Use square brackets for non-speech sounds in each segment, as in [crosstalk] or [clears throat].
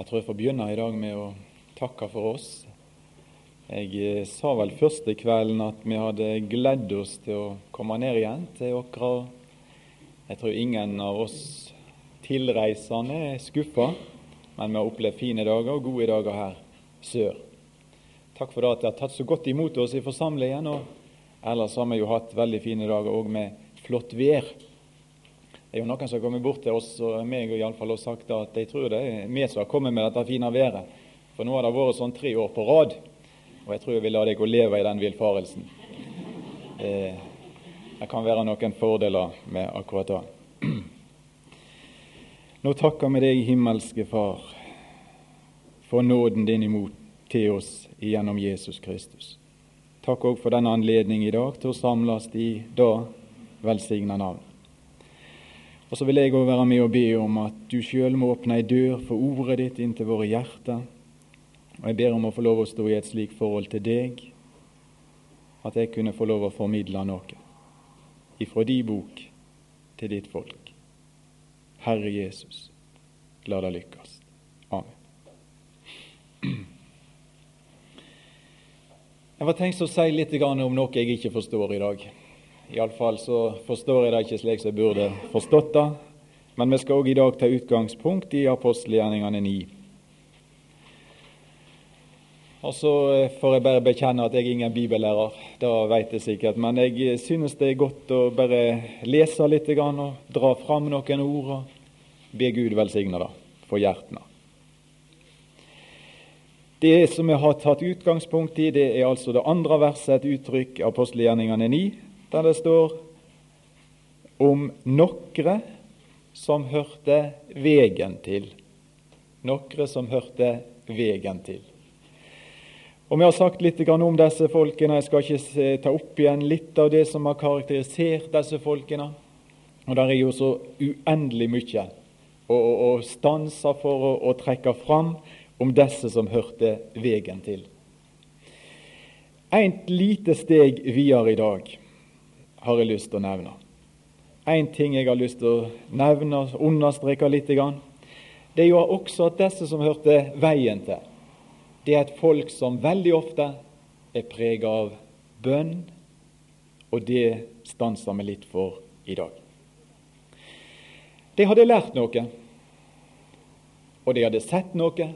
Jeg tror jeg får begynne i dag med å takke for oss. Jeg eh, sa vel første kvelden at vi hadde gledd oss til å komme ned igjen til dere. Jeg tror ingen av oss tilreisende er skuffa, men vi har opplevd fine dager og gode dager her sør. Takk for det at dere har tatt så godt imot oss i forsamlingen. og Ellers har vi jo hatt veldig fine dager òg med flott vær. Det er jo noen som har kommet bort til oss og meg i alle fall, og sagt at de tror det er vi som har kommet med dette fine været. For nå har det vært sånn tre år på rad, og jeg tror jeg vil la deg leve i den villfarelsen. Eh, det kan være noen fordeler med akkurat det. [clears throat] Nå takker vi deg, himmelske Far, for nåden din imot til oss gjennom Jesus Kristus. Takk òg for denne anledning i dag til å samles i da velsigna navn. Og så vil jeg òg være med og be om at du sjøl må åpne ei dør for ordet ditt inn til våre hjerter. Og jeg ber om å få lov å stå i et slikt forhold til deg at jeg kunne få lov å formidle noe ifra di bok til ditt folk. Herre Jesus, la det lykkes. Amen. Jeg var tenkt å si litt om noe jeg ikke forstår i dag. Iallfall så forstår jeg det ikke slik som jeg burde forstått det. Men vi skal òg i dag ta utgangspunkt i apostelgjerningene 9. Og så eh, får jeg bare bekjenne at jeg er ingen bibellærer, det vet jeg sikkert. Men jeg synes det er godt å bare lese litt og dra fram noen ord og be Gud velsigne det for hjertene. Det som vi har tatt utgangspunkt i, det er altså det andre verset, et uttrykk apostelgjerningene 9, der det står om nokre som hørte vegen til. Nokre som hørte vegen til. Og Vi har sagt litt om disse folkene. Jeg skal ikke ta opp igjen litt av det som har karakterisert disse folkene. Og Det er jo så uendelig mye å, å, å stanse for å, å trekke fram om disse som hørte vegen til. Et lite steg videre i dag har jeg lyst til å nevne. En ting jeg har lyst til å nevne og understreke litt, det er jo også at disse som hørte veien til, det er et folk som veldig ofte er preget av bønn, og det stanser vi litt for i dag. De hadde lært noe, og de hadde sett noe,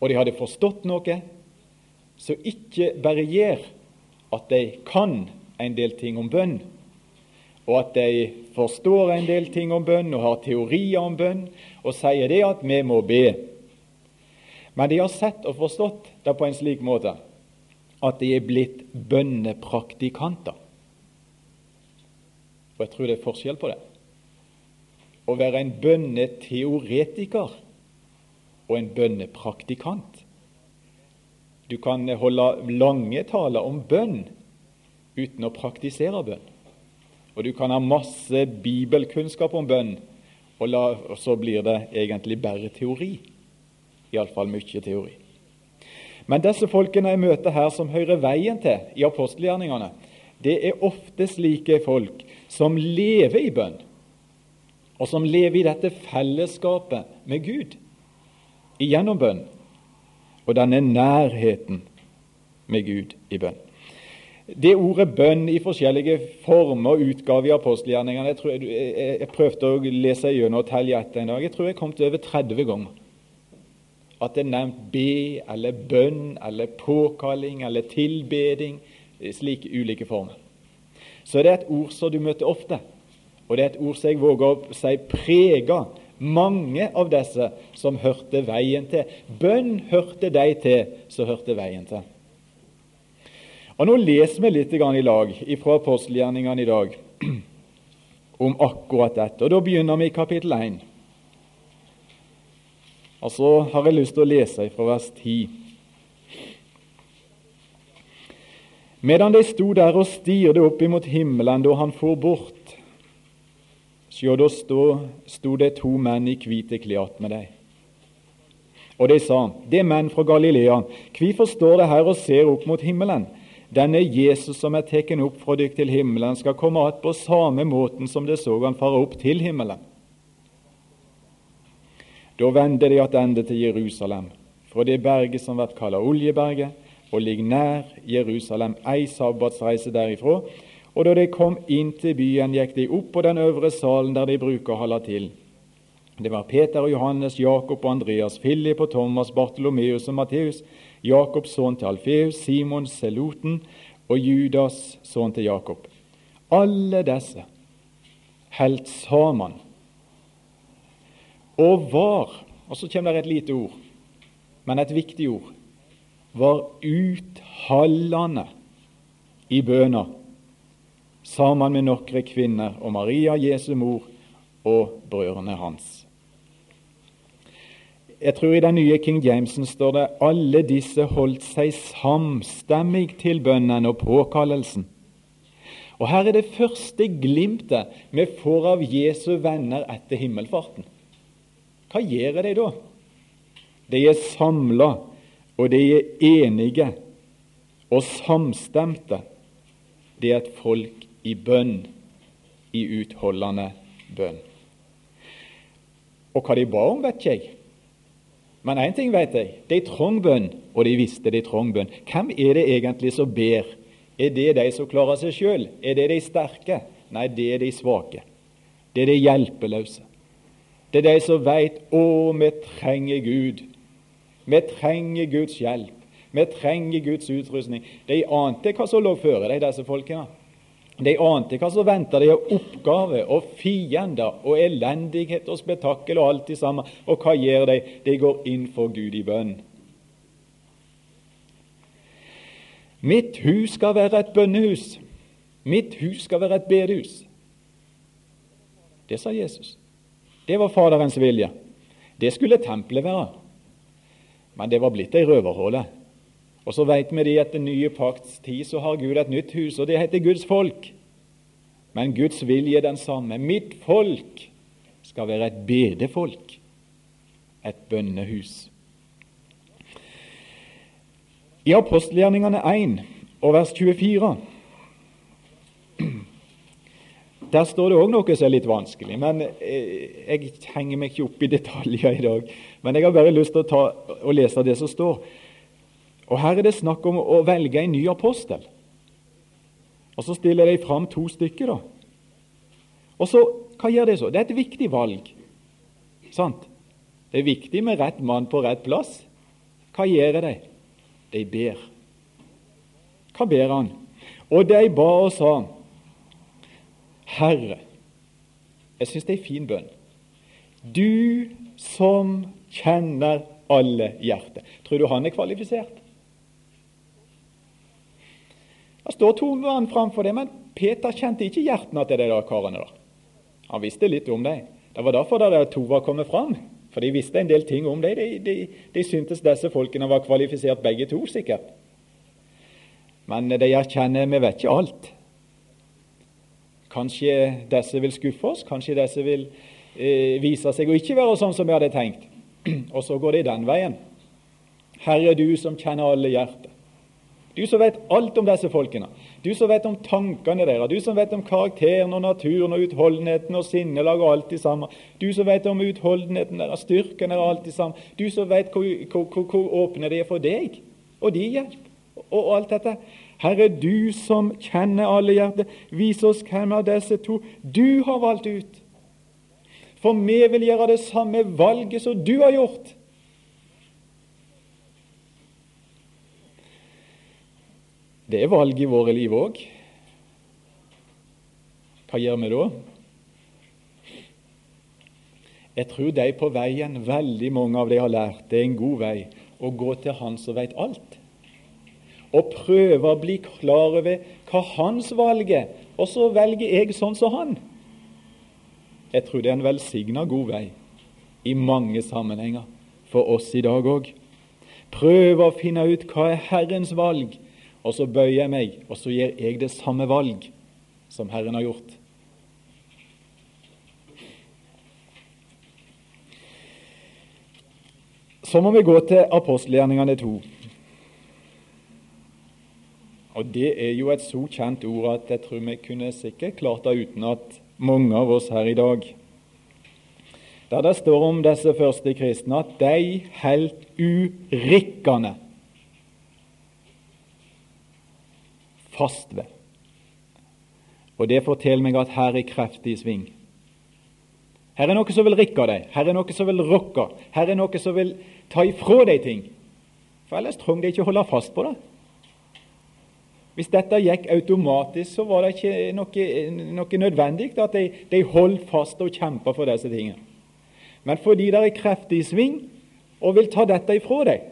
og de hadde forstått noe, som ikke bare gjør at de kan en del ting om bønn, og at de forstår en del ting om bønn og har teorier om bønn, og sier det at vi må be. Men de har sett og forstått det på en slik måte at de er blitt bønnepraktikanter. Og jeg tror det er forskjell på det. Å være en bønneteoretiker og en bønnepraktikant. Du kan holde lange taler om bønn uten å praktisere bønn. Og du kan ha masse bibelkunnskap om bønn, og, så blir det egentlig bare teori. Iallfall mye teori. Men disse folkene jeg møter her, som hører veien til i apostelgjerningene, det er ofte slike folk som lever i bønn, og som lever i dette fellesskapet med Gud igjennom bønn, og denne nærheten med Gud i bønn. Det ordet bønn i forskjellige former og utgaver i apostelgjerningene jeg, jeg, jeg, prøvde å lese gjennom og telle etter en dag. Jeg tror jeg kom til over 30 ganger. At det er nevnt be eller bønn eller påkalling eller tilbeding. Slike ulike former. Så det er et ord som du møter ofte. Og det er et ord som jeg våger å si preger mange av disse som hørte veien til. Bønn hørte de til som hørte veien til. Og Nå leser vi litt i lag fra apostelgjerningene i dag [clears throat] om akkurat dette. Og Da begynner vi i kapittel 1. Og så har jeg lyst til å lese fra vers 10. Medan de sto der og stirret opp imot himmelen da han for bort, sjå, da sto, det to menn i hvite klær med deg. Og de sa, det er menn fra Galilea, hvorfor står det her og ser opp mot himmelen? Denne Jesus som er tatt opp fra dykk til himmelen, skal komme att på samme måten som det så han fare opp til himmelen. Da vendte de attende til Jerusalem, fra det berget som blir kalt Oljeberget, og ligger nær Jerusalem, ei sabbatsreise derifra. Og da de kom inn til byen, gikk de opp på den øvre salen der de bruker å holde til. Det var Peter og Johannes, Jakob og Andreas, Philip og Thomas, Bartolomeus og Matteus, Jakobs sønn til Alfeus, Simon Seloten og Judas, sønn til Jakob. Alle disse holdt sammen og var Og så kommer det et lite ord, men et viktig ord. Var uthallende i bøna sammen med noen kvinner og Maria, Jesu mor, og brødrene hans. Jeg tror i den nye King Jamesen står det alle disse holdt seg samstemmig til bønnen og påkallelsen. Og Her er det første glimtet vi får av Jesu venner etter himmelfarten. Hva gjør de da? De er samla, og de er enige og samstemte. Det er et folk i bønn, i utholdende bønn. Og hva de ba om, vet ikke jeg. Men én ting vet jeg. De trong bønn, og de visste de trong bønn. Hvem er det egentlig som ber? Er det de som klarer seg sjøl? Er det de sterke? Nei, det er de svake. Det er de hjelpeløse. Det er de som veit 'Å, vi trenger Gud'. Vi trenger Guds hjelp. Vi trenger Guds utrustning. De ante hva som lå føre de, disse folkene. De ante hva som venta de av oppgave og fiender og elendighet og spetakkel og alt det samme. Og hva gjør de? De går inn for Gud i bønn. Mitt hus skal være et bønnehus. Mitt hus skal være et bedehus. Det sa Jesus. Det var Faderens vilje. Det skulle tempelet være. Men det var blitt ei røverhåle. Og så vet vi at den nye pakts tid så har Gud et nytt hus, og det heter Guds folk. Men Guds vilje er den samme. Mitt folk skal være et bedefolk, et bønnehus. I apostelgjerningene 1 og vers 24 der står det òg noe som er litt vanskelig. men eh, Jeg henger meg ikke opp i detaljer i dag. Men jeg har bare lyst til å ta og lese det som står. Og Her er det snakk om å velge en ny apostel. Og Så stiller de fram to stykker. da. Og så, Hva gjør det så? Det er et viktig valg. Sant? Det er viktig med rett mann på rett plass. Hva gjør de? De ber. Hva ber han? Og de ba og sa, Herre Jeg syns det er en fin bønn. Du som kjenner alle hjerter. Tror du han er kvalifisert? Det står to mann framfor det, men Peter kjente ikke hjertene til de der karene. der. Han visste litt om dem. Det var derfor de to var kommet fram. For de visste en del ting om dem. De, de, de syntes disse folkene var kvalifisert begge to, sikkert. Men de erkjenner vi vet ikke alt. Kanskje disse vil skuffe oss, kanskje disse vil eh, vise seg å ikke være sånn som vi hadde tenkt. [clears throat] Og så går de den veien. Herre, du som kjenner alle hjerter. Du som vet alt om disse folkene. Du som vet om tankene deres. Du som vet om karakteren og naturen og utholdenheten og sinnelag og alt det samme. Du som vet om utholdenheten deres, styrken deres, alt det samme. Du som vet hvor, hvor, hvor, hvor åpne de er for deg og din hjelp og, og alt dette. Herre, du som kjenner alle hjerter, vis oss hvem av disse to du har valgt ut. For vi vil gjøre det samme valget som du har gjort. Det er valg i våre liv òg. Hva gjør vi da? Jeg tror de på veien, veldig mange av de har lært, det er en god vei å gå til Han som vet alt. Og prøve å bli klar over hva hans valg er, og så velger jeg sånn som han. Jeg tror det er en velsigna god vei i mange sammenhenger for oss i dag òg. Prøve å finne ut hva er Herrens valg, og så bøyer jeg meg, og så gjør jeg det samme valg som Herren har gjort. Så må vi gå til apostelgjerningene to. Og Det er jo et så kjent ord at jeg tror vi kunne sikkert klart det utenat, mange av oss her i dag. der det står om disse første kristne at de helt urikkende fast ved. Og det forteller meg at her er kreft i sving. Her er noe som vil rikke deg, her er noe som vil rokke, her er noe som vil ta ifra deg ting. For ellers trenger de ikke holde fast på det. Hvis dette gikk automatisk, så var det ikke noe, noe nødvendig at de, de holdt fast og kjempa for disse tingene. Men fordi det er kreft i sving og vil ta dette ifra deg,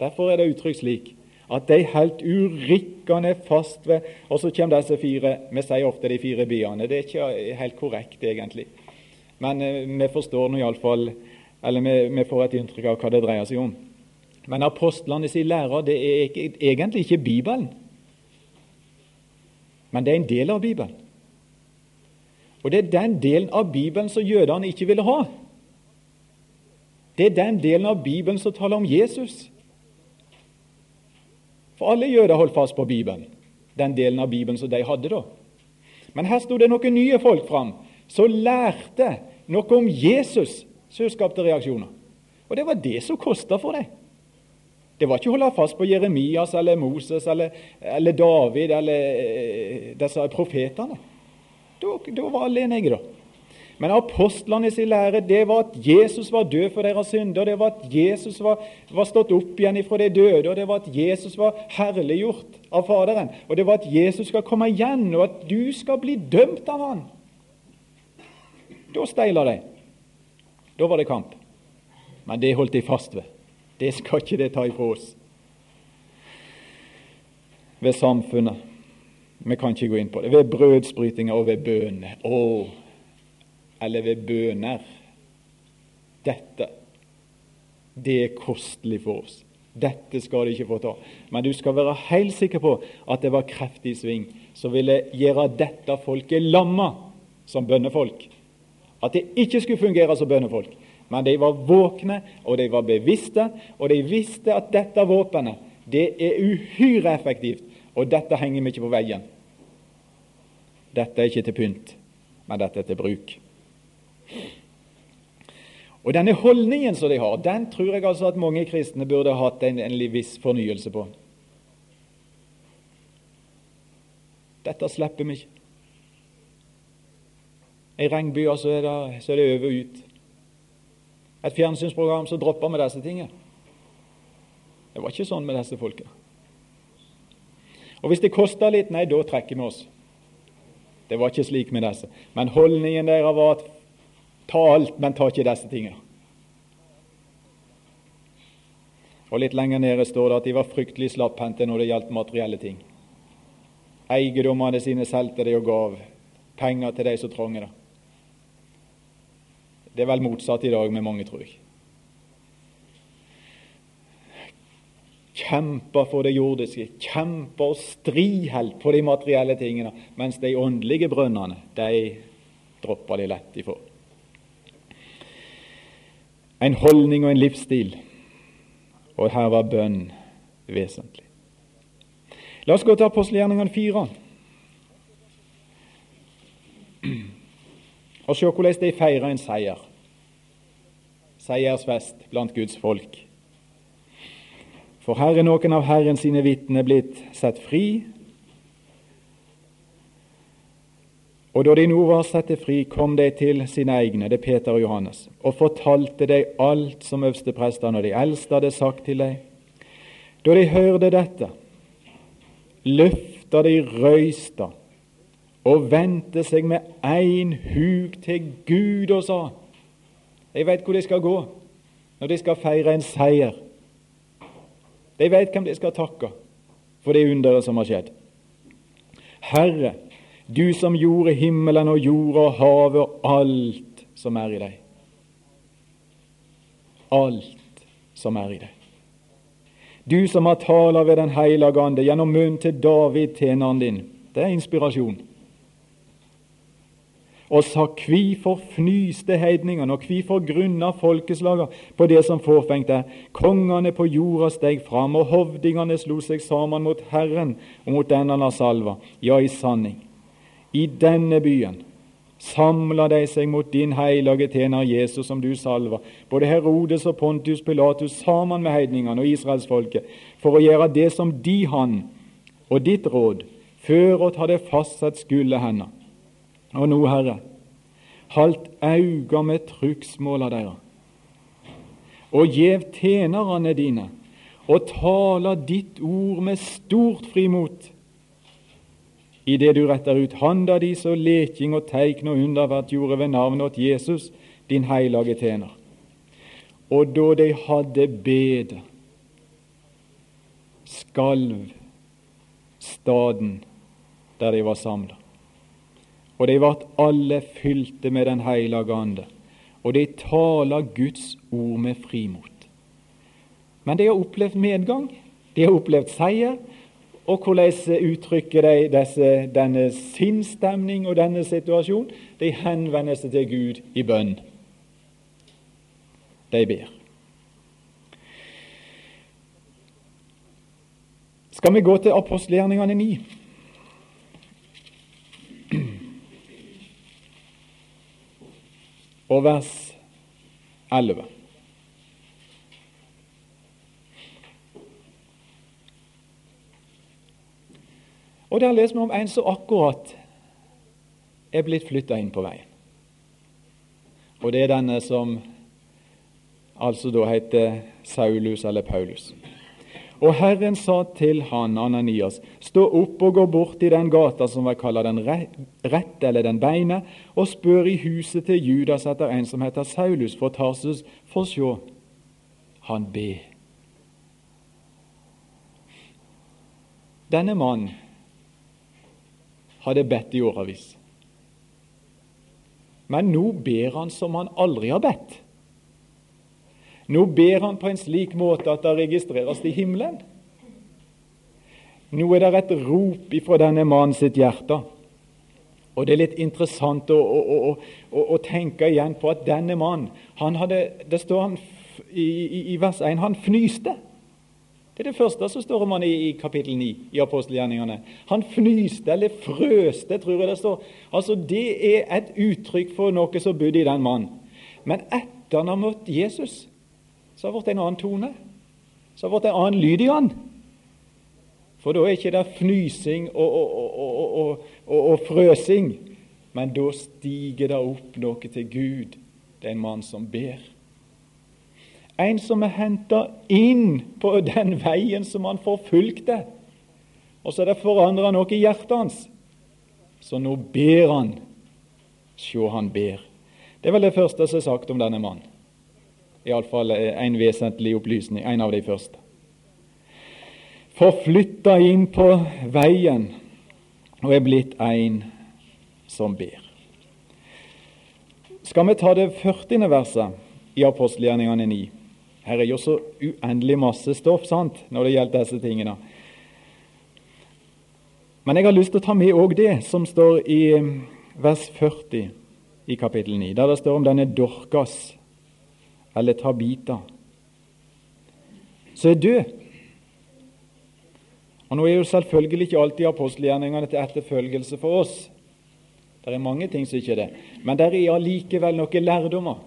derfor er det uttrykt slik at de helt urikkende fast ved Og så kommer disse fire Vi sier ofte de fire byene. Det er ikke helt korrekt, egentlig. Men eh, vi forstår nå iallfall Eller vi, vi, får et inntrykk av hva det dreier seg om. Men apostlene sin lærer det er ikke, egentlig ikke Bibelen, men det er en del av Bibelen. Og det er den delen av Bibelen som jødene ikke ville ha. Det er den delen av Bibelen som taler om Jesus. For alle jøder holdt fast på Bibelen, den delen av Bibelen som de hadde da. Men her sto det noen nye folk fram som lærte noe om Jesus, som skapte reaksjoner. Og det var det som kosta for dem. Det var ikke å holde fast på Jeremias eller Moses eller, eller David eller eh, disse profetene. Da, var alle enige, da. Men apostlene sin lære det var at Jesus var død for deres synder, det var at Jesus var, var stått opp igjen ifra de døde, og det var at Jesus var herliggjort av Faderen, og det var at Jesus skal komme igjen, og at du skal bli dømt av Han. Da steila de. Da var det kamp. Men det holdt de fast ved. Det skal ikke det ta ifra oss. Ved samfunnet. Vi kan ikke gå inn på det. Ved brødsbrytinger og ved bønene. Eller ved bøner. Dette, det er kostelig for oss. Dette skal de ikke få ta. Men du skal være helt sikker på at det var kreftig sving som ville gjøre dette folket lamma som bønnefolk. At det ikke skulle fungere som bønnefolk. Men de var våkne, og de var bevisste, og de visste at dette våpenet det er uhyre effektivt, og dette henger vi ikke på veggen. Dette er ikke til pynt, men dette er til bruk. Og Denne holdningen som de har, den tror jeg altså at mange kristne burde hatt en, en viss fornyelse på. Dette slipper vi ikke. I regnbyer så er det, så er det over og ut. Et fjernsynsprogram så dropper vi disse tingene. Det var ikke sånn med disse folka. Og hvis det koster litt, nei, da trekker vi oss. Det var ikke slik med disse. Men holdningen deres var at Ta alt, men ta ikke disse tingene. Og Litt lenger nede står det at de var fryktelig slapphendte når det gjaldt materielle ting. Eiendommene sine solgte de og gav penger til de som trenger det. Det er vel motsatt i dag med mange, tror jeg. Kjemper for det jordiske, kjemper og stri helt på de materielle tingene, mens de åndelige brønnene, de dropper de lett ifra en holdning og en livsstil. Og her var bønn vesentlig. La oss gå til apostelgjerningene fire og se hvordan de feirer en seier. Seiersfest blant Guds folk. For her er noen av Herren sine vitner blitt satt fri Og da de nå var satt fri, kom de til sine egne, det er Peter og Johannes, og fortalte dem alt som øversteprestene og de eldste hadde sagt til dem. Da de hørte dette, løfta de røysta og vendte seg med ein hug til Gud og sa De vet hvor de skal gå når de skal feire en seier. De vet hvem de skal takke for det underet som har skjedd. Herre, du som gjorde himmelen og jorda og havet og alt som er i deg. Alt som er i deg. Du som har tala ved Den hellige ande gjennom munnen til David, tjeneren din. Det er inspirasjon. Og sa kvifor fnyste heidningene, og kvifor grunna folkeslagene på det som forfengte. er. Kongene på jorda steg fram, og hovdingene slo seg sammen mot Herren og mot den han har salva. Ja, i sanning. I denne byen. Samla de seg mot din hellige tjener Jesus, som du salver, både Herodes og Pontius Pilatus sammen med heidningene og israelsfolket, for å gjøre det som de han og ditt råd føråt hadde fastsatt skulle hende. Og nå, Herre, halt auga med trugsmåla deira, og gjev tjenerne dine, og tala ditt ord med stort frimot idet du retter ut handa di, så leking og teikn og undervert gjorde ved navnet åt Jesus, din heilage tjener. Og da de hadde bedt, skalv staden der de var samla. Og de vart alle fylte med Den heilage ande, og de taler Guds ord med frimot. Men de har opplevd medgang, de har opplevd seier, og hvordan uttrykker de disse, denne sinnsstemning og denne situasjon? De henvender seg til Gud i bønn. De ber. Skal vi gå til apostelgjerningene 9? Og vers 11. Og Der leser vi om en som akkurat er blitt flytta inn på veien. Og det er denne som altså da heter Saulus eller Paulus. Og Herren sa til han, Ananias, stå opp og gå bort i den gata som vi kaller den rette eller den beine, og spør i huset til Judas etter en som heter Saulus for Tarsus, for sjå, han be. Denne mannen hadde bedt i årevis. Men nå ber han som han aldri har bedt. Nå ber han på en slik måte at det registreres i himmelen. Nå er det et rop ifra denne mannen sitt hjerte. Og Det er litt interessant å, å, å, å tenke igjen på at denne mannen han hadde, Det står han i, i, i vers 1 han fnyste. Det er det første som står om han i, i kapittel 9 i apostelgjerningene. Han fnyste, eller frøste, tror jeg det står. Altså, Det er et uttrykk for noe som bodde i den mannen. Men etter han har møtt Jesus, så har det blitt en annen tone. Så har det blitt en annen lyd i han. For da er ikke det fnysing og, og, og, og, frøsing, men da stiger det opp noe til Gud. Det er en mann som ber. En som er henta inn på den veien som han forfulgte. Og så er det forandra noe i hjertet hans. Så nå ber han. Sjå, han ber. Det er vel det første som er sagt om denne mannen. Iallfall en vesentlig opplysning. En av de første. Forflytta inn på veien og er blitt en som ber. Skal vi ta det 40. verset i apostelgjerningene 9? Her er jo så uendelig masse stoff sant, når det gjelder disse tingene. Men jeg har lyst til å ta med òg det som står i um, vers 40 i kapittel 9, der det står om denne Dorkas, eller Tabita, som er død. Og Nå er jo selvfølgelig ikke alltid apostelgjerningene til etterfølgelse for oss. Det er mange ting som ikke er det. Men det er allikevel noen lærdommer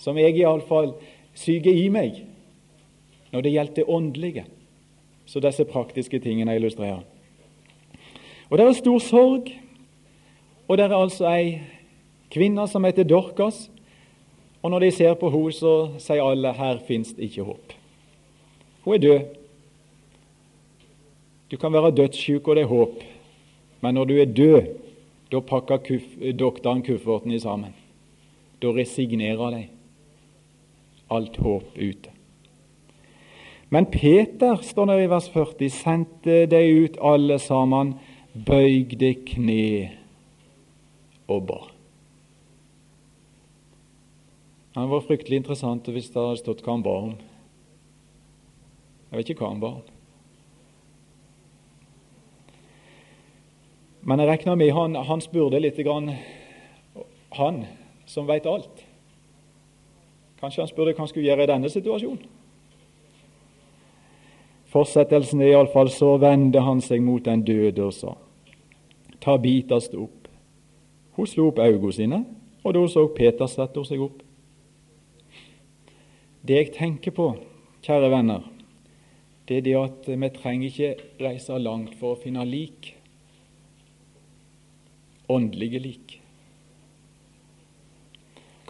som jeg iallfall syke i meg når det gjelder det åndelige, så disse praktiske tingene illustrerer. Og Det er stor sorg, og det er altså ei kvinne som heter Dorkas. Og når de ser på henne, så sier alle her fins det ikke håp. Hun er død. Du kan være dødssyk, og det er håp, men når du er død, da pakker kuff, doktoren kufferten i sammen. Da resignerer de alt håp ute. Men Peter, står det i vers 40, sendte de ut alle sammen, bøygde kne og ba. Det var fryktelig interessant hvis det hadde stått hva han ba om. Jeg vet ikke hva han ba om. Men jeg regner med han, han spurte litt grann, han som veit alt. Kanskje han spurte hva han skulle gjøre i denne situasjonen. Fortsettelsen er iallfall så vendte han seg mot den døde og sa, ta Tabita, stå opp. Hun slo opp øynene sine, og da så Peter, sette seg opp. Det jeg tenker på, kjære venner, det er det at vi trenger ikke reise langt for å finne lik. Åndelige lik.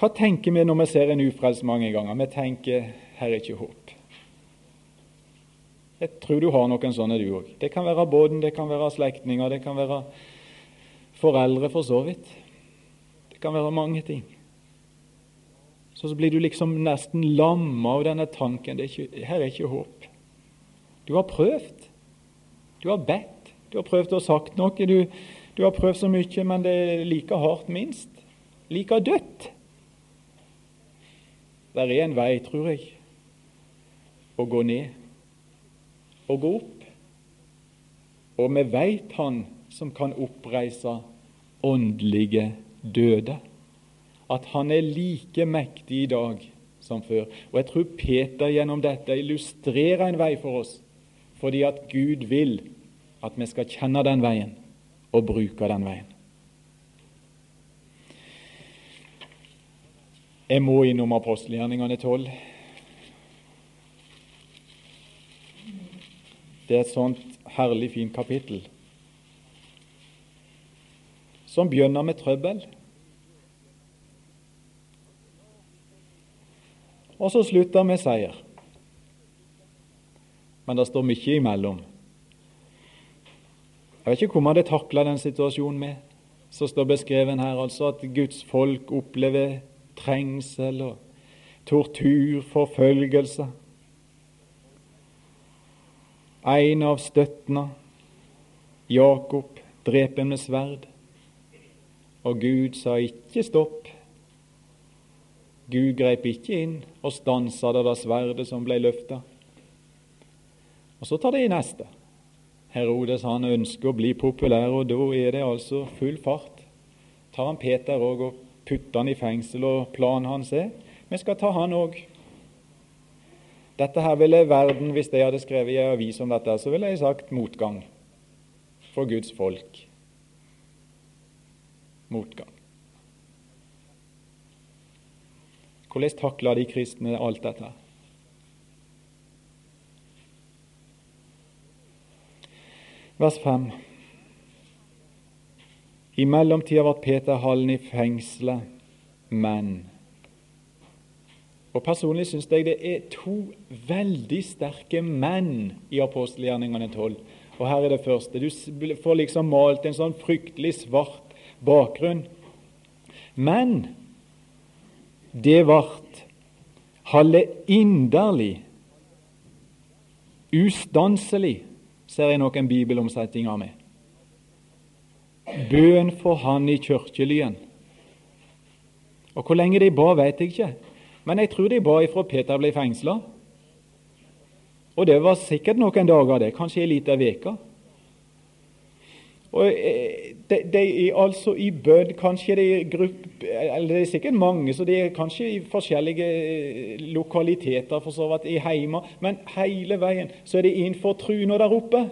Hva tenker vi når vi ser en ufrelst mange ganger? Vi tenker her er ikke håp. Jeg tror du har noen sånne, du òg. Det kan være båten, det kan være slektninger, det kan være foreldre, for så vidt. Det kan være mange ting. Så, så blir du liksom nesten lamma av denne tanken. Er ikke, her er ikke håp. Du har prøvd. Du har bedt. Du har prøvd å ha sagt noe. Du, du har prøvd så mye, men det er like hardt, minst. Like dødt. Det er en vei, tror jeg, å gå ned og gå opp. Og vi veit Han som kan oppreise åndelige døde. At han er like mektig i dag som før. Og jeg tror Peter gjennom dette illustrerer en vei for oss, fordi at Gud vil at vi skal kjenne den veien og bruke den veien. Jeg må innom apostelgjerningene 12. Det er et sånt herlig fint kapittel som begynner med trøbbel. Og så slutter med seier. Men det står mye imellom. Jeg vet ikke hvor man hadde takla den situasjonen med. Så står beskreven her altså at Guds folk opplever trengsel og tortur, forfølgelse. En av støttene, Jakob, drepen med sverd. Og Gud sa ikke stopp. Gud grep ikke inn og stansa det da sverdet som ble løfta. Og så tar det i neste. Herodes han ønsker å bli populær, og da er det altså full fart. Tar han Peter òg og putter han i fengsel, og planen hans er vi skal ta han òg. Dette her ville verden, Hvis jeg hadde skrevet i en avis om dette, så ville jeg sagt motgang for Guds folk. Motgang. Hvordan takla de kristne alt dette? Vers 5. I mellomtida ble Peter Hallen i fengselet, men og Personlig syns jeg det er to veldig sterke menn i apostelgjerningene 12. Og her er det første. Du får liksom malt en sånn fryktelig svart bakgrunn. Men det vart Halle inderlig, ustanselig, ser jeg noen bibelomsetninger med. Bøn for han i kirkelyen. Og hvor lenge de ba, vet jeg ikke. Men jeg tror de ba ifra Peter ble fengsla. Og det var sikkert noen dager, det, kanskje ei lita uke. Og eh, de, de, er altså i bønn, kanskje er grupp, eller det er sikkert mange, så de er kanskje i forskjellige eh, lokaliteter, for så vidt i heima, men hele veien så er det innenfor truna der oppe.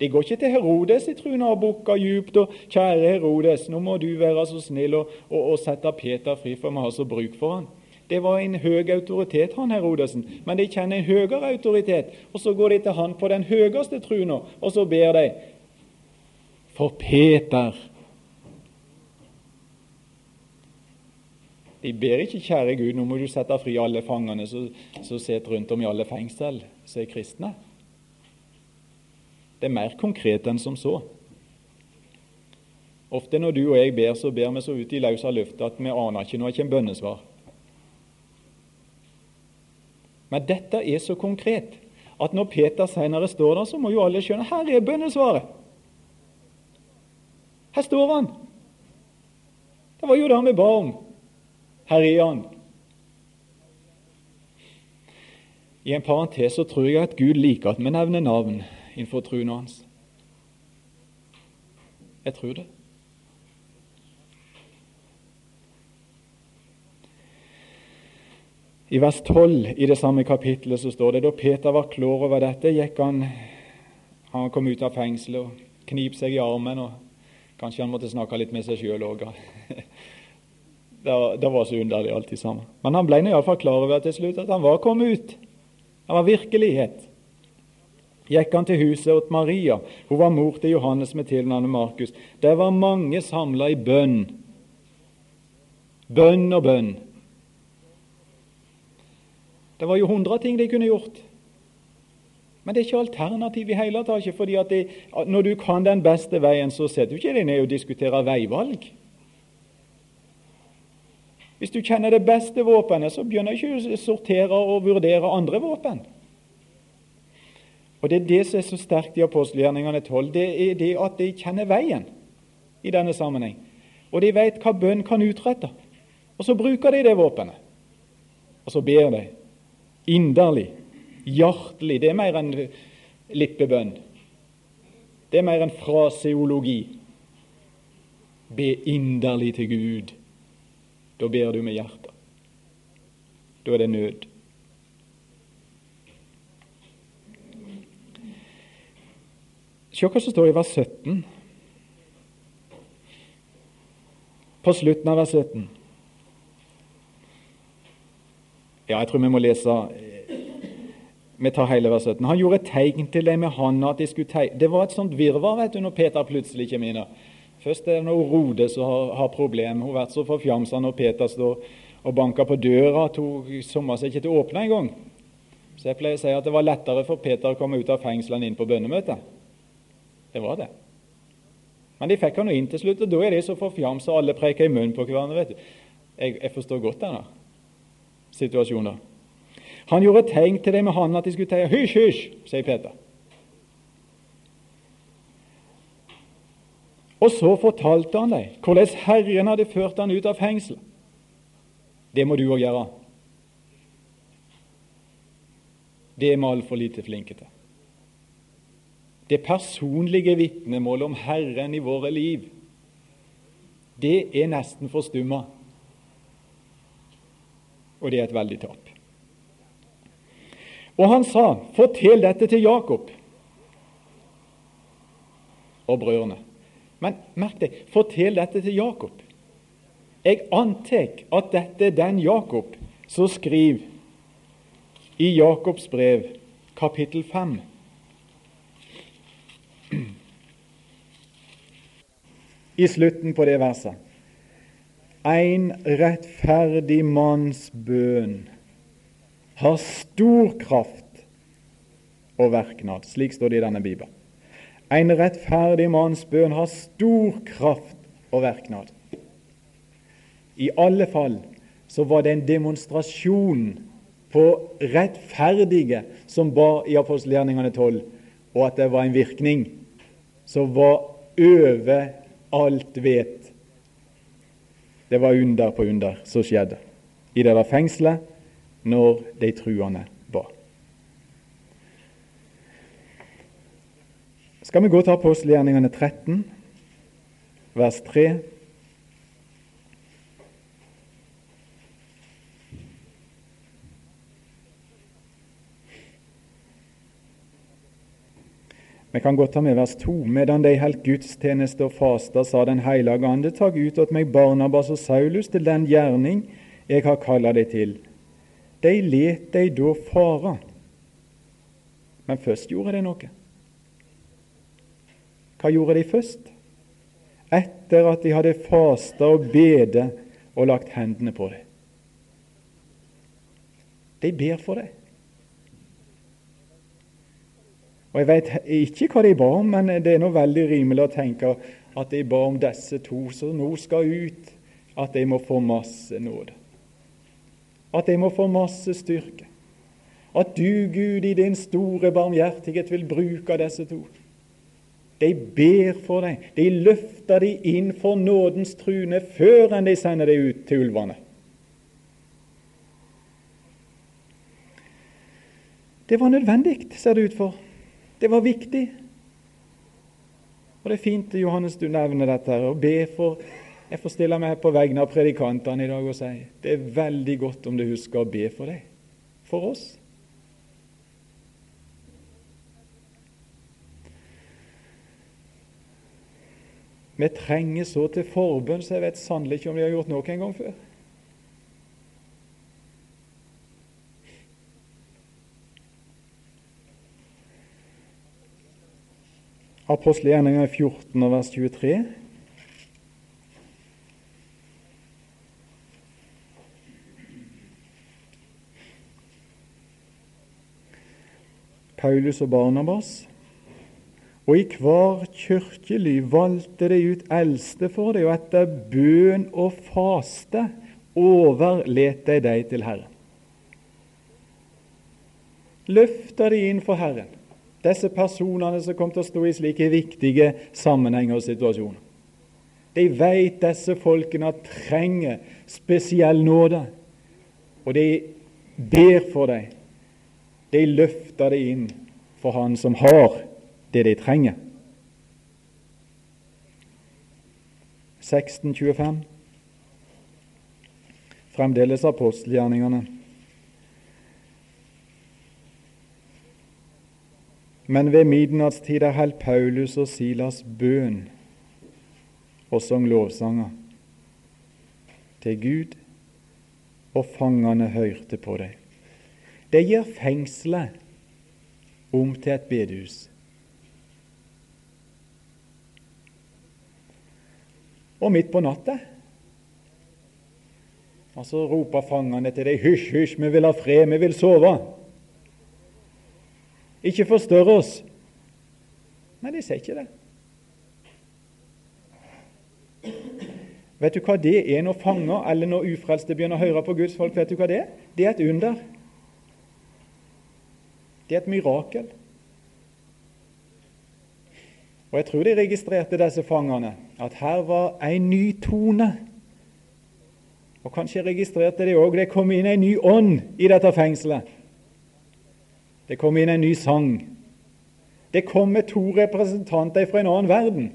De går ikke til Herodes i truna og bukker djupt og 'Kjære Herodes, nå må du være så snill og, og, og sette Peter fri, for vi har så bruk for han.' Det var en høy autoritet, han Herodesen, men de kjenner en høyere autoritet. Og Så går de til han på den høyeste truna, og så ber de for Peter. De ber ikke 'Kjære Gud, nå må du sette fri alle fangene som sitter rundt om i alle fengsel, som er kristne'. Det er mer konkret enn som så. Ofte når du og jeg ber, så ber vi så ut i løsa lufta at vi aner ikke når det kommer bønnesvar. Men dette er så konkret at når Peter senere står der, så må jo alle skjønne her er bønnesvaret. Her står han. Det var jo det vi ba om. Her er han. I en parentes så tror jeg at Gud liker at vi nevner navn innenfor troen hans. Jeg tror det. I vers 12 i det samme kapittelet så står det da Peter var klar over dette, gikk han Han kom ut av fengselet og knip seg i armen og Kanskje han måtte snakke litt med seg sjøl [laughs] òg. Det, var så underlig alltid sammen. Men han ble iallfall klar over til slutt at han var kommet ut. Han var virkelighet. Gikk han til huset åt Maria. Hun var mor til Johannes med tilnavnet Markus. Der var mange samla i bønn. Bønn og bønn. Det var jo hundre ting de kunne gjort. Men det er ikke alternativ i hele tatt. fordi at det, Når du kan den beste veien, så setter du ikke deg ned og diskuterer veivalg. Hvis du kjenner det beste våpenet, så begynner du ikke å sortere og vurdere andre våpen. Og Det er det som er så sterkt i apostelgjerningene 12. Det er det at de kjenner veien i denne sammenheng. Og de vet hva bønn kan utrette. Og så bruker de det våpenet. Og så ber de inderlig hjertelig. Det er mer enn lippebønn. Det er mer enn fraseologi. Be inderlig til Gud. Da ber du med hjertet. Da er det nød. Se hva som står i vers 17. På slutten av vers 17. Ja, jeg tror vi må lese vi tar hele vers 17. Han gjorde tegn til dem med hånda at de skulle tegne. Det var et sånt virvar vet du, når Peter plutselig kommer inn. Først er det noe Rode som har, har problem. Hun har vært så forfjamsa når Peter står og banker på døra at hun sommer seg ikke til å åpne engang. Så jeg pleier å si at det var lettere for Peter å komme ut av fengselet inn på bønnemøtet. Det var det. Men de fikk han inn til slutt, og da er de så forfjamsa, alle preker i munnen på hverandre. vet du. Jeg, jeg forstår godt denne situasjonen. Han gjorde tegn til dem med hånden at de skulle teie. Hysj, hysj, sier Peter. Og så fortalte han dem hvordan Herren hadde ført han ut av fengsel. Det må du òg gjøre. Det er vi altfor lite flinke til. Det personlige vitnemålet om Herren i våre liv, det er nesten forstumma. Og det er et veldig tap. Og han sa, 'Fortell dette til Jakob og brødrene.' Men merk deg, fortell dette til Jakob. Jeg antar at dette er den Jakob som skriver i Jakobs brev, kapittel 5. I slutten på det verset. En rettferdig manns bønn har stor kraft og verknad. Slik står det i denne Bibelen. En rettferdig manns bønn har stor kraft og verknad. I alle fall så var det en demonstrasjon på rettferdige som ba i apostelgjerningene 12, og at det var en virkning som var over alt vet. Det var under på under som skjedde. I det der fengselet når de truende var. Skal vi gå til apostelgjerningene 13, vers 3? Vi kan godt ta med vers 2. Medan de heldt gudstjeneste og fasta, sa Den hellige ande, tag ut åt meg Barnabas og Saulus til den gjerning jeg har kalla dei til de let de da fara. Men først gjorde de noe. Hva gjorde de først? Etter at de hadde fasta og bede og lagt hendene på dem. De ber for det. Og Jeg vet ikke hva de ba om, men det er nå veldig rimelig å tenke at de ba om disse to som nå skal ut, at de må få masse nåde at de må få masse styrke. At du, Gud, i din store barmhjertighet vil bruke disse to. De ber for deg. De løfter deg inn for nådens trune før enn de sender deg ut til ulvene. Det var nødvendig, ser det ut for. Det var viktig. Og Det er fint Johannes, du nevner dette her, og be for jeg får stille meg på vegne av predikantene i dag og si det er veldig godt om du husker å be for deg, for oss. Vi trenger så til forbønn, så jeg vet sannelig ikke om vi har gjort noe en gang før. Apostelgjerninga 14 vers 23. Paulus og Barnabas. Og i hver kirkely valgte de ut eldste for deg, og etter bøn og faste overlet de dem til Herren. Løfta de inn for Herren, disse personene som kom til å stå i slike viktige sammenhenger og situasjoner. De vet disse folkene trenger spesiell nåde, og de ber for dem. De løfter det inn for Han som har det de trenger. 1625. Fremdeles apostelgjerningene. Men ved midnattstid holdt Paulus og Silas bønn og sang lovsanger til Gud, og fangene hørte på dem. Det gir fengselet om til et bedehus. Og midt på natta og så roper fangene til deg, 'Hysj, hysj, vi vil ha fred, vi vil sove.' Ikke forstørr oss. Nei, de sier ikke det. Vet du hva det er når fanger eller når ufrelste begynner å høre på Guds folk? Vet du hva Det er Det er et under. Det er et mirakel. Og Jeg tror de registrerte, disse fangene, at her var en ny tone. Og Kanskje registrerte de òg det kom inn en ny ånd i dette fengselet. Det kom inn en ny sang. Det kom med to representanter fra en annen verden.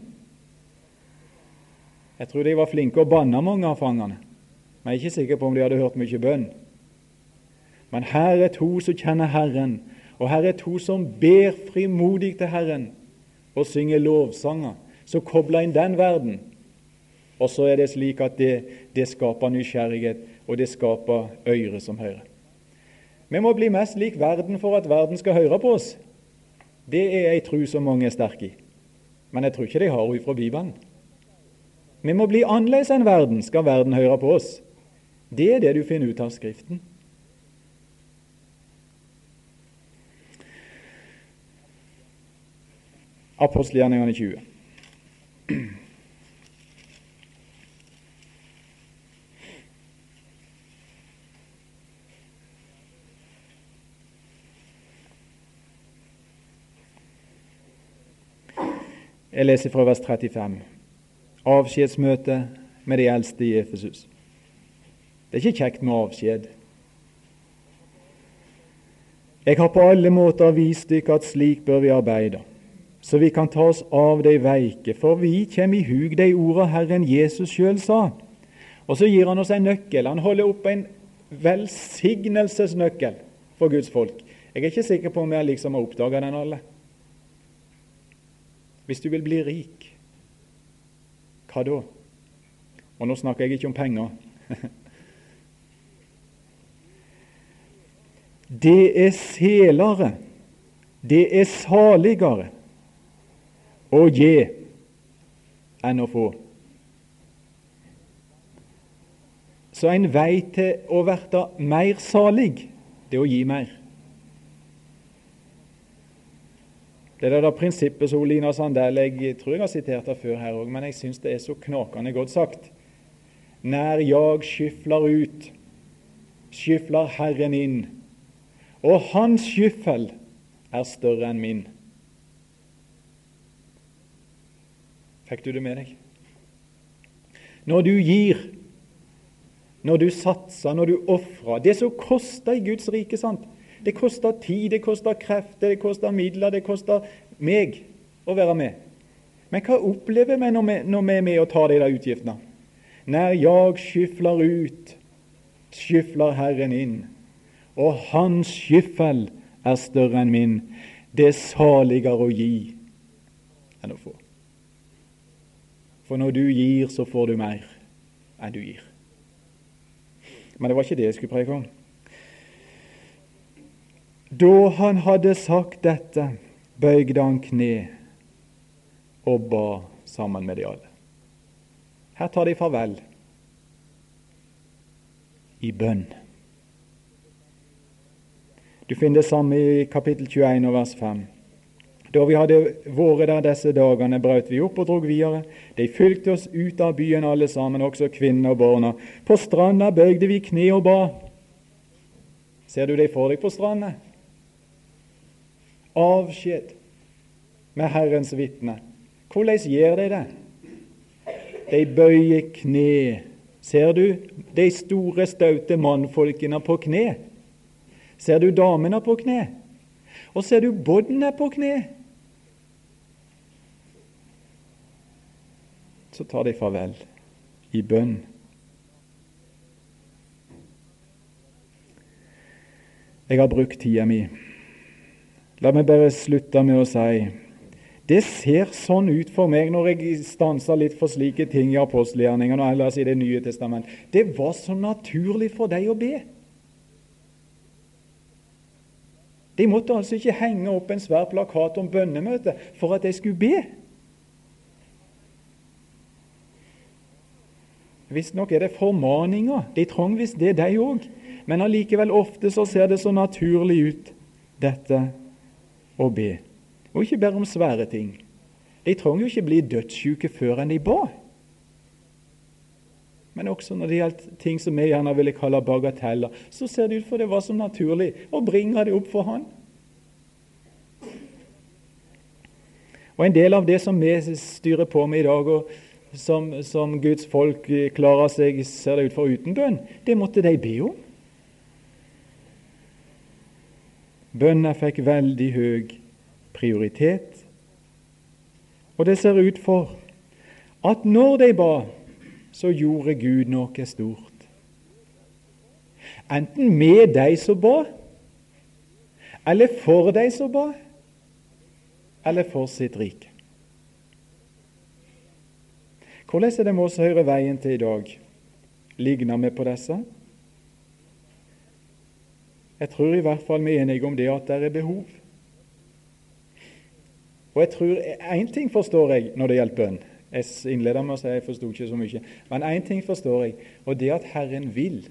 Jeg tror de var flinke å banne mange av fangene, men jeg er ikke sikker på om de hadde hørt mye bønn. Men her er to som kjenner Herren, og her er to som ber frimodig til Herren og synger lovsanger, Så kobler inn den verden. Og så er det slik at det, det skaper nysgjerrighet, og det skaper øyre som hører. Vi må bli mest lik verden for at verden skal høre på oss. Det er ei tru som mange er sterke i. Men jeg tror ikke de har henne fra Bibelen. Vi må bli annerledes enn verden, skal verden høre på oss. Det er det du finner ut av Skriften. Apostelgjerningene 20. Jeg leser fra vers 35. Avskjedsmøte med de eldste i Efesus. Det er ikke kjekt med avskjed. Jeg har på alle måter vist dere at slik bør vi arbeide så vi kan ta oss av de veike, for vi kjem i hug de orda Herren Jesus sjøl sa. Og så gir han oss en nøkkel. Han holder opp en velsignelsesnøkkel for Guds folk. Jeg er ikke sikker på om jeg liksom har oppdaga den alle. Hvis du vil bli rik, hva da? Og nå snakker jeg ikke om penger. [laughs] Det er selere, det er saligere å gi enn å få. Så en vei til å verte mer salig, det er å gi mer. Det er da prinsippet som Lina Sandell Jeg tror jeg har sitert det før her òg, men jeg syns det er så knakende godt sagt. Når jeg skyfler ut, skyfler Herren inn, og hans skyffel er større enn min. Fikk du det med deg? Når du gir, når du satser, når du ofrer Det som koster i Guds rike, sant? Det koster tid, det koster krefter, det koster midler, det koster meg å være med. Men hva opplever vi når vi, når vi er med og tar de der utgiftene? Når jeg skyfler ut, skyfler Herren inn, og Hans skyffel er større enn min. Det er saligere å gi enn å få. For når du gir, så får du mer enn du gir. Men det var ikke det jeg skulle preke om. Da han hadde sagt dette, bøygde han kne og ba sammen med de alle. Her tar de farvel i bønn. Du finner det samme i kapittel 21 og vers 5. Da vi hadde vært der disse dagene, brøt vi opp og drog videre. De fulgte oss ut av byen alle sammen, også kvinnene og barna. På stranda bøygde vi kne og ba. Ser du deg for deg på stranda? Avskjed med Herrens vitne. Hvordan gjør de det? De bøyer kne. Ser du de store, staute mannfolkene på kne? Ser du damene på kne? Og ser du båndene på kne? Så tar de farvel i bønn. Jeg har brukt tida mi. La meg bare slutte med å si det ser sånn ut for meg når jeg stanser litt for slike ting i apostelgjerningene og ellers i Det nye testament. Det var så naturlig for deg å be. De måtte altså ikke henge opp en svær plakat om bønnemøte for at de skulle be. Visstnok er det formaninger. De trong visst det, de òg. Men allikevel ofte så ser det så naturlig ut, dette å be. Og ikke bare om svære ting. De trenger jo ikke bli dødssyke før enn de ba. Men også når det gjaldt ting som vi gjerne ville kalle bagateller, så ser det ut for det var så naturlig å bringe det opp for Han. Og En del av det som vi styrer på med i dag, og som, som Guds folk klarer seg ser det ut for uten bønn, det måtte de be om. Bønna fikk veldig høy prioritet. Og det ser ut for at når de ba, så gjorde Gud noe stort. Enten med de som ba, eller for de som ba, eller for sitt rike. Hvordan er det med oss høyre veien til i dag? Ligner vi på disse? Jeg tror i hvert fall vi er enige om det at det er behov. Og jeg tror Én ting forstår jeg når det gjelder bønn. Jeg innleder med å si jeg forsto ikke så mye. Men én ting forstår jeg, og det at Herren vil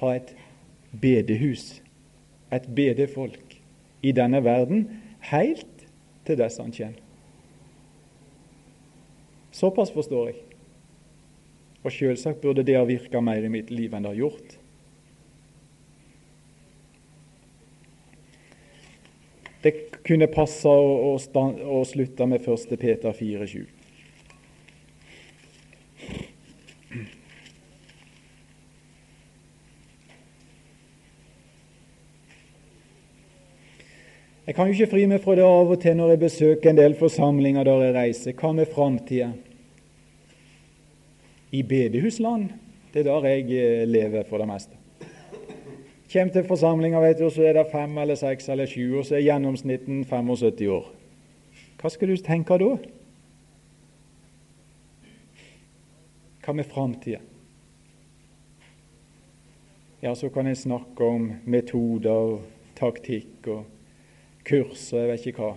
ha et bedehus, et bedefolk, i denne verden helt til dess han kommer. Såpass forstår jeg. Og selvsagt burde det ha virka mer i mitt liv enn det har gjort. Det kunne passe å, å, slutte med 1. Peter 4,7. Jeg kan jo ikke fri meg fra det av og til når jeg besøker en del forsamlinger der jeg reiser. Hva med framtida? I bedehusland, det er der jeg eh, lever for det meste. Kommer til forsamlinga, vet du, så er det fem eller seks eller sju, og så er gjennomsnitten 75 år. Hva skal du tenke da? Hva med framtida? Ja, så kan jeg snakke om metoder taktikk og kurs og jeg vet ikke hva.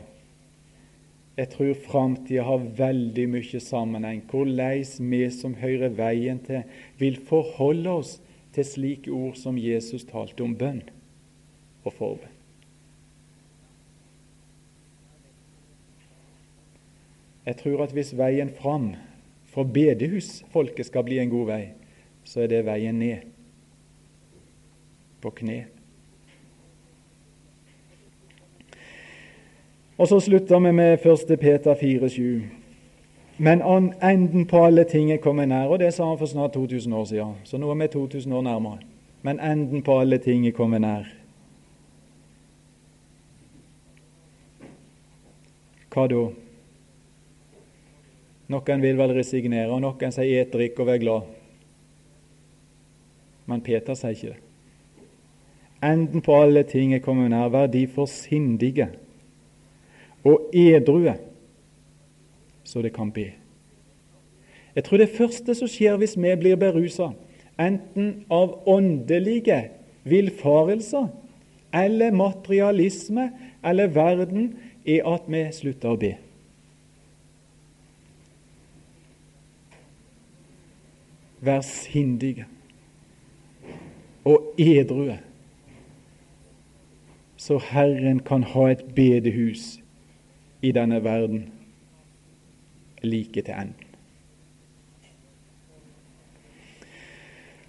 Jeg tror framtida har veldig mye sammenheng. Hvordan vi som hører veien til, vil forholde oss til slike ord som Jesus talte om bønn og forbønn. Jeg tror at hvis veien fram for bedehusfolket skal bli en god vei, så er det veien ned på kne. Og så slutter vi med 1. Peter 4,7. Men enden på alle ting er kommet nær, og det sa han for snart 2000 år siden. Så nå er vi 2000 år nærmere. Men enden på alle ting er kommet nær. Hva da? Noen vil vel resignere, og noen sier 'et, drikk og vær glad'. Men Peter sier ikke det. Enden på alle ting er kommet nær. Vær de sindige og edrue så det kan be. Jeg tror det første som skjer hvis vi blir berusa, enten av åndelige villfarelser eller materialisme eller verden, er at vi slutter å be. Vær sindige og edrue, så Herren kan ha et bedehus i denne verden like til enden.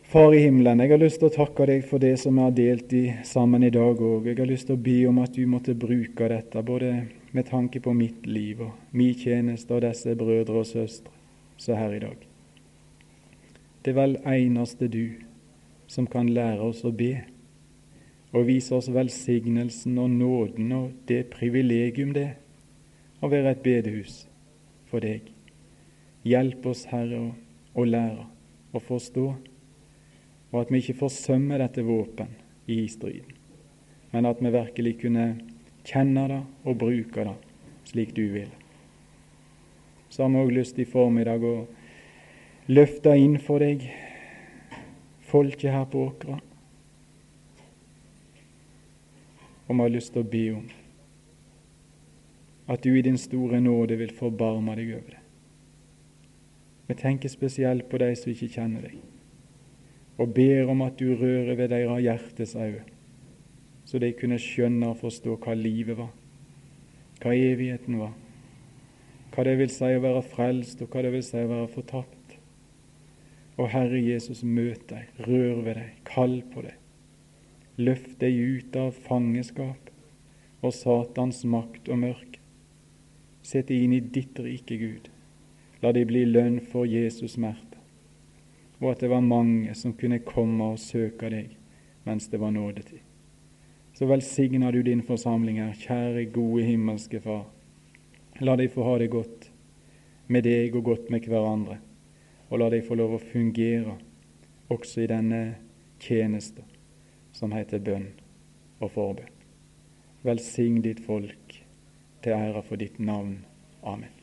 Far i himmelen, jeg har lyst til å takke deg for det som vi har delt i, sammen i dag òg. Jeg har lyst til å be om at du måtte bruke dette, både med tanke på mitt liv og min tjeneste og disse brødre og søstre som er her i dag. Det er vel eneste du som kan lære oss å be, og vise oss velsignelsen og nåden og det privilegium det å være et bedehus for deg. Hjelp oss, Herre, å lære og forstå og at vi ikke forsømmer dette våpen i striden, men at vi virkelig kunne kjenne det og bruke det slik du vil. Så har vi òg lyst i formiddag å løfte inn for deg folket her på Åkra. Og vi har lyst til å be om at du i din store nåde vil forbarme deg over det. Vi tenker spesielt på de som ikke kjenner deg og ber om at du rører ved deres hjertes øyne, så de kunne skjønne og forstå hva livet var, hva evigheten var, hva det vil si å være frelst, og hva det vil si å være fortapt. Og Herre Jesus, møt deg, rør ved deg, kall på deg. Løft deg ut av fangeskap og Satans makt og mørke. Sett deg inn i ditt rike, Gud. La de bli lønn for Jesus smerte og at det var mange som kunne komme og søke deg mens det var nådetid. Så velsigner du din forsamling her, kjære, gode himmelske Far. La de få ha det godt med deg og godt med hverandre, og la de få lov å fungere også i denne tjeneste som heter bønn og forbønn. Velsign ditt folk til ære for ditt navn. Amen.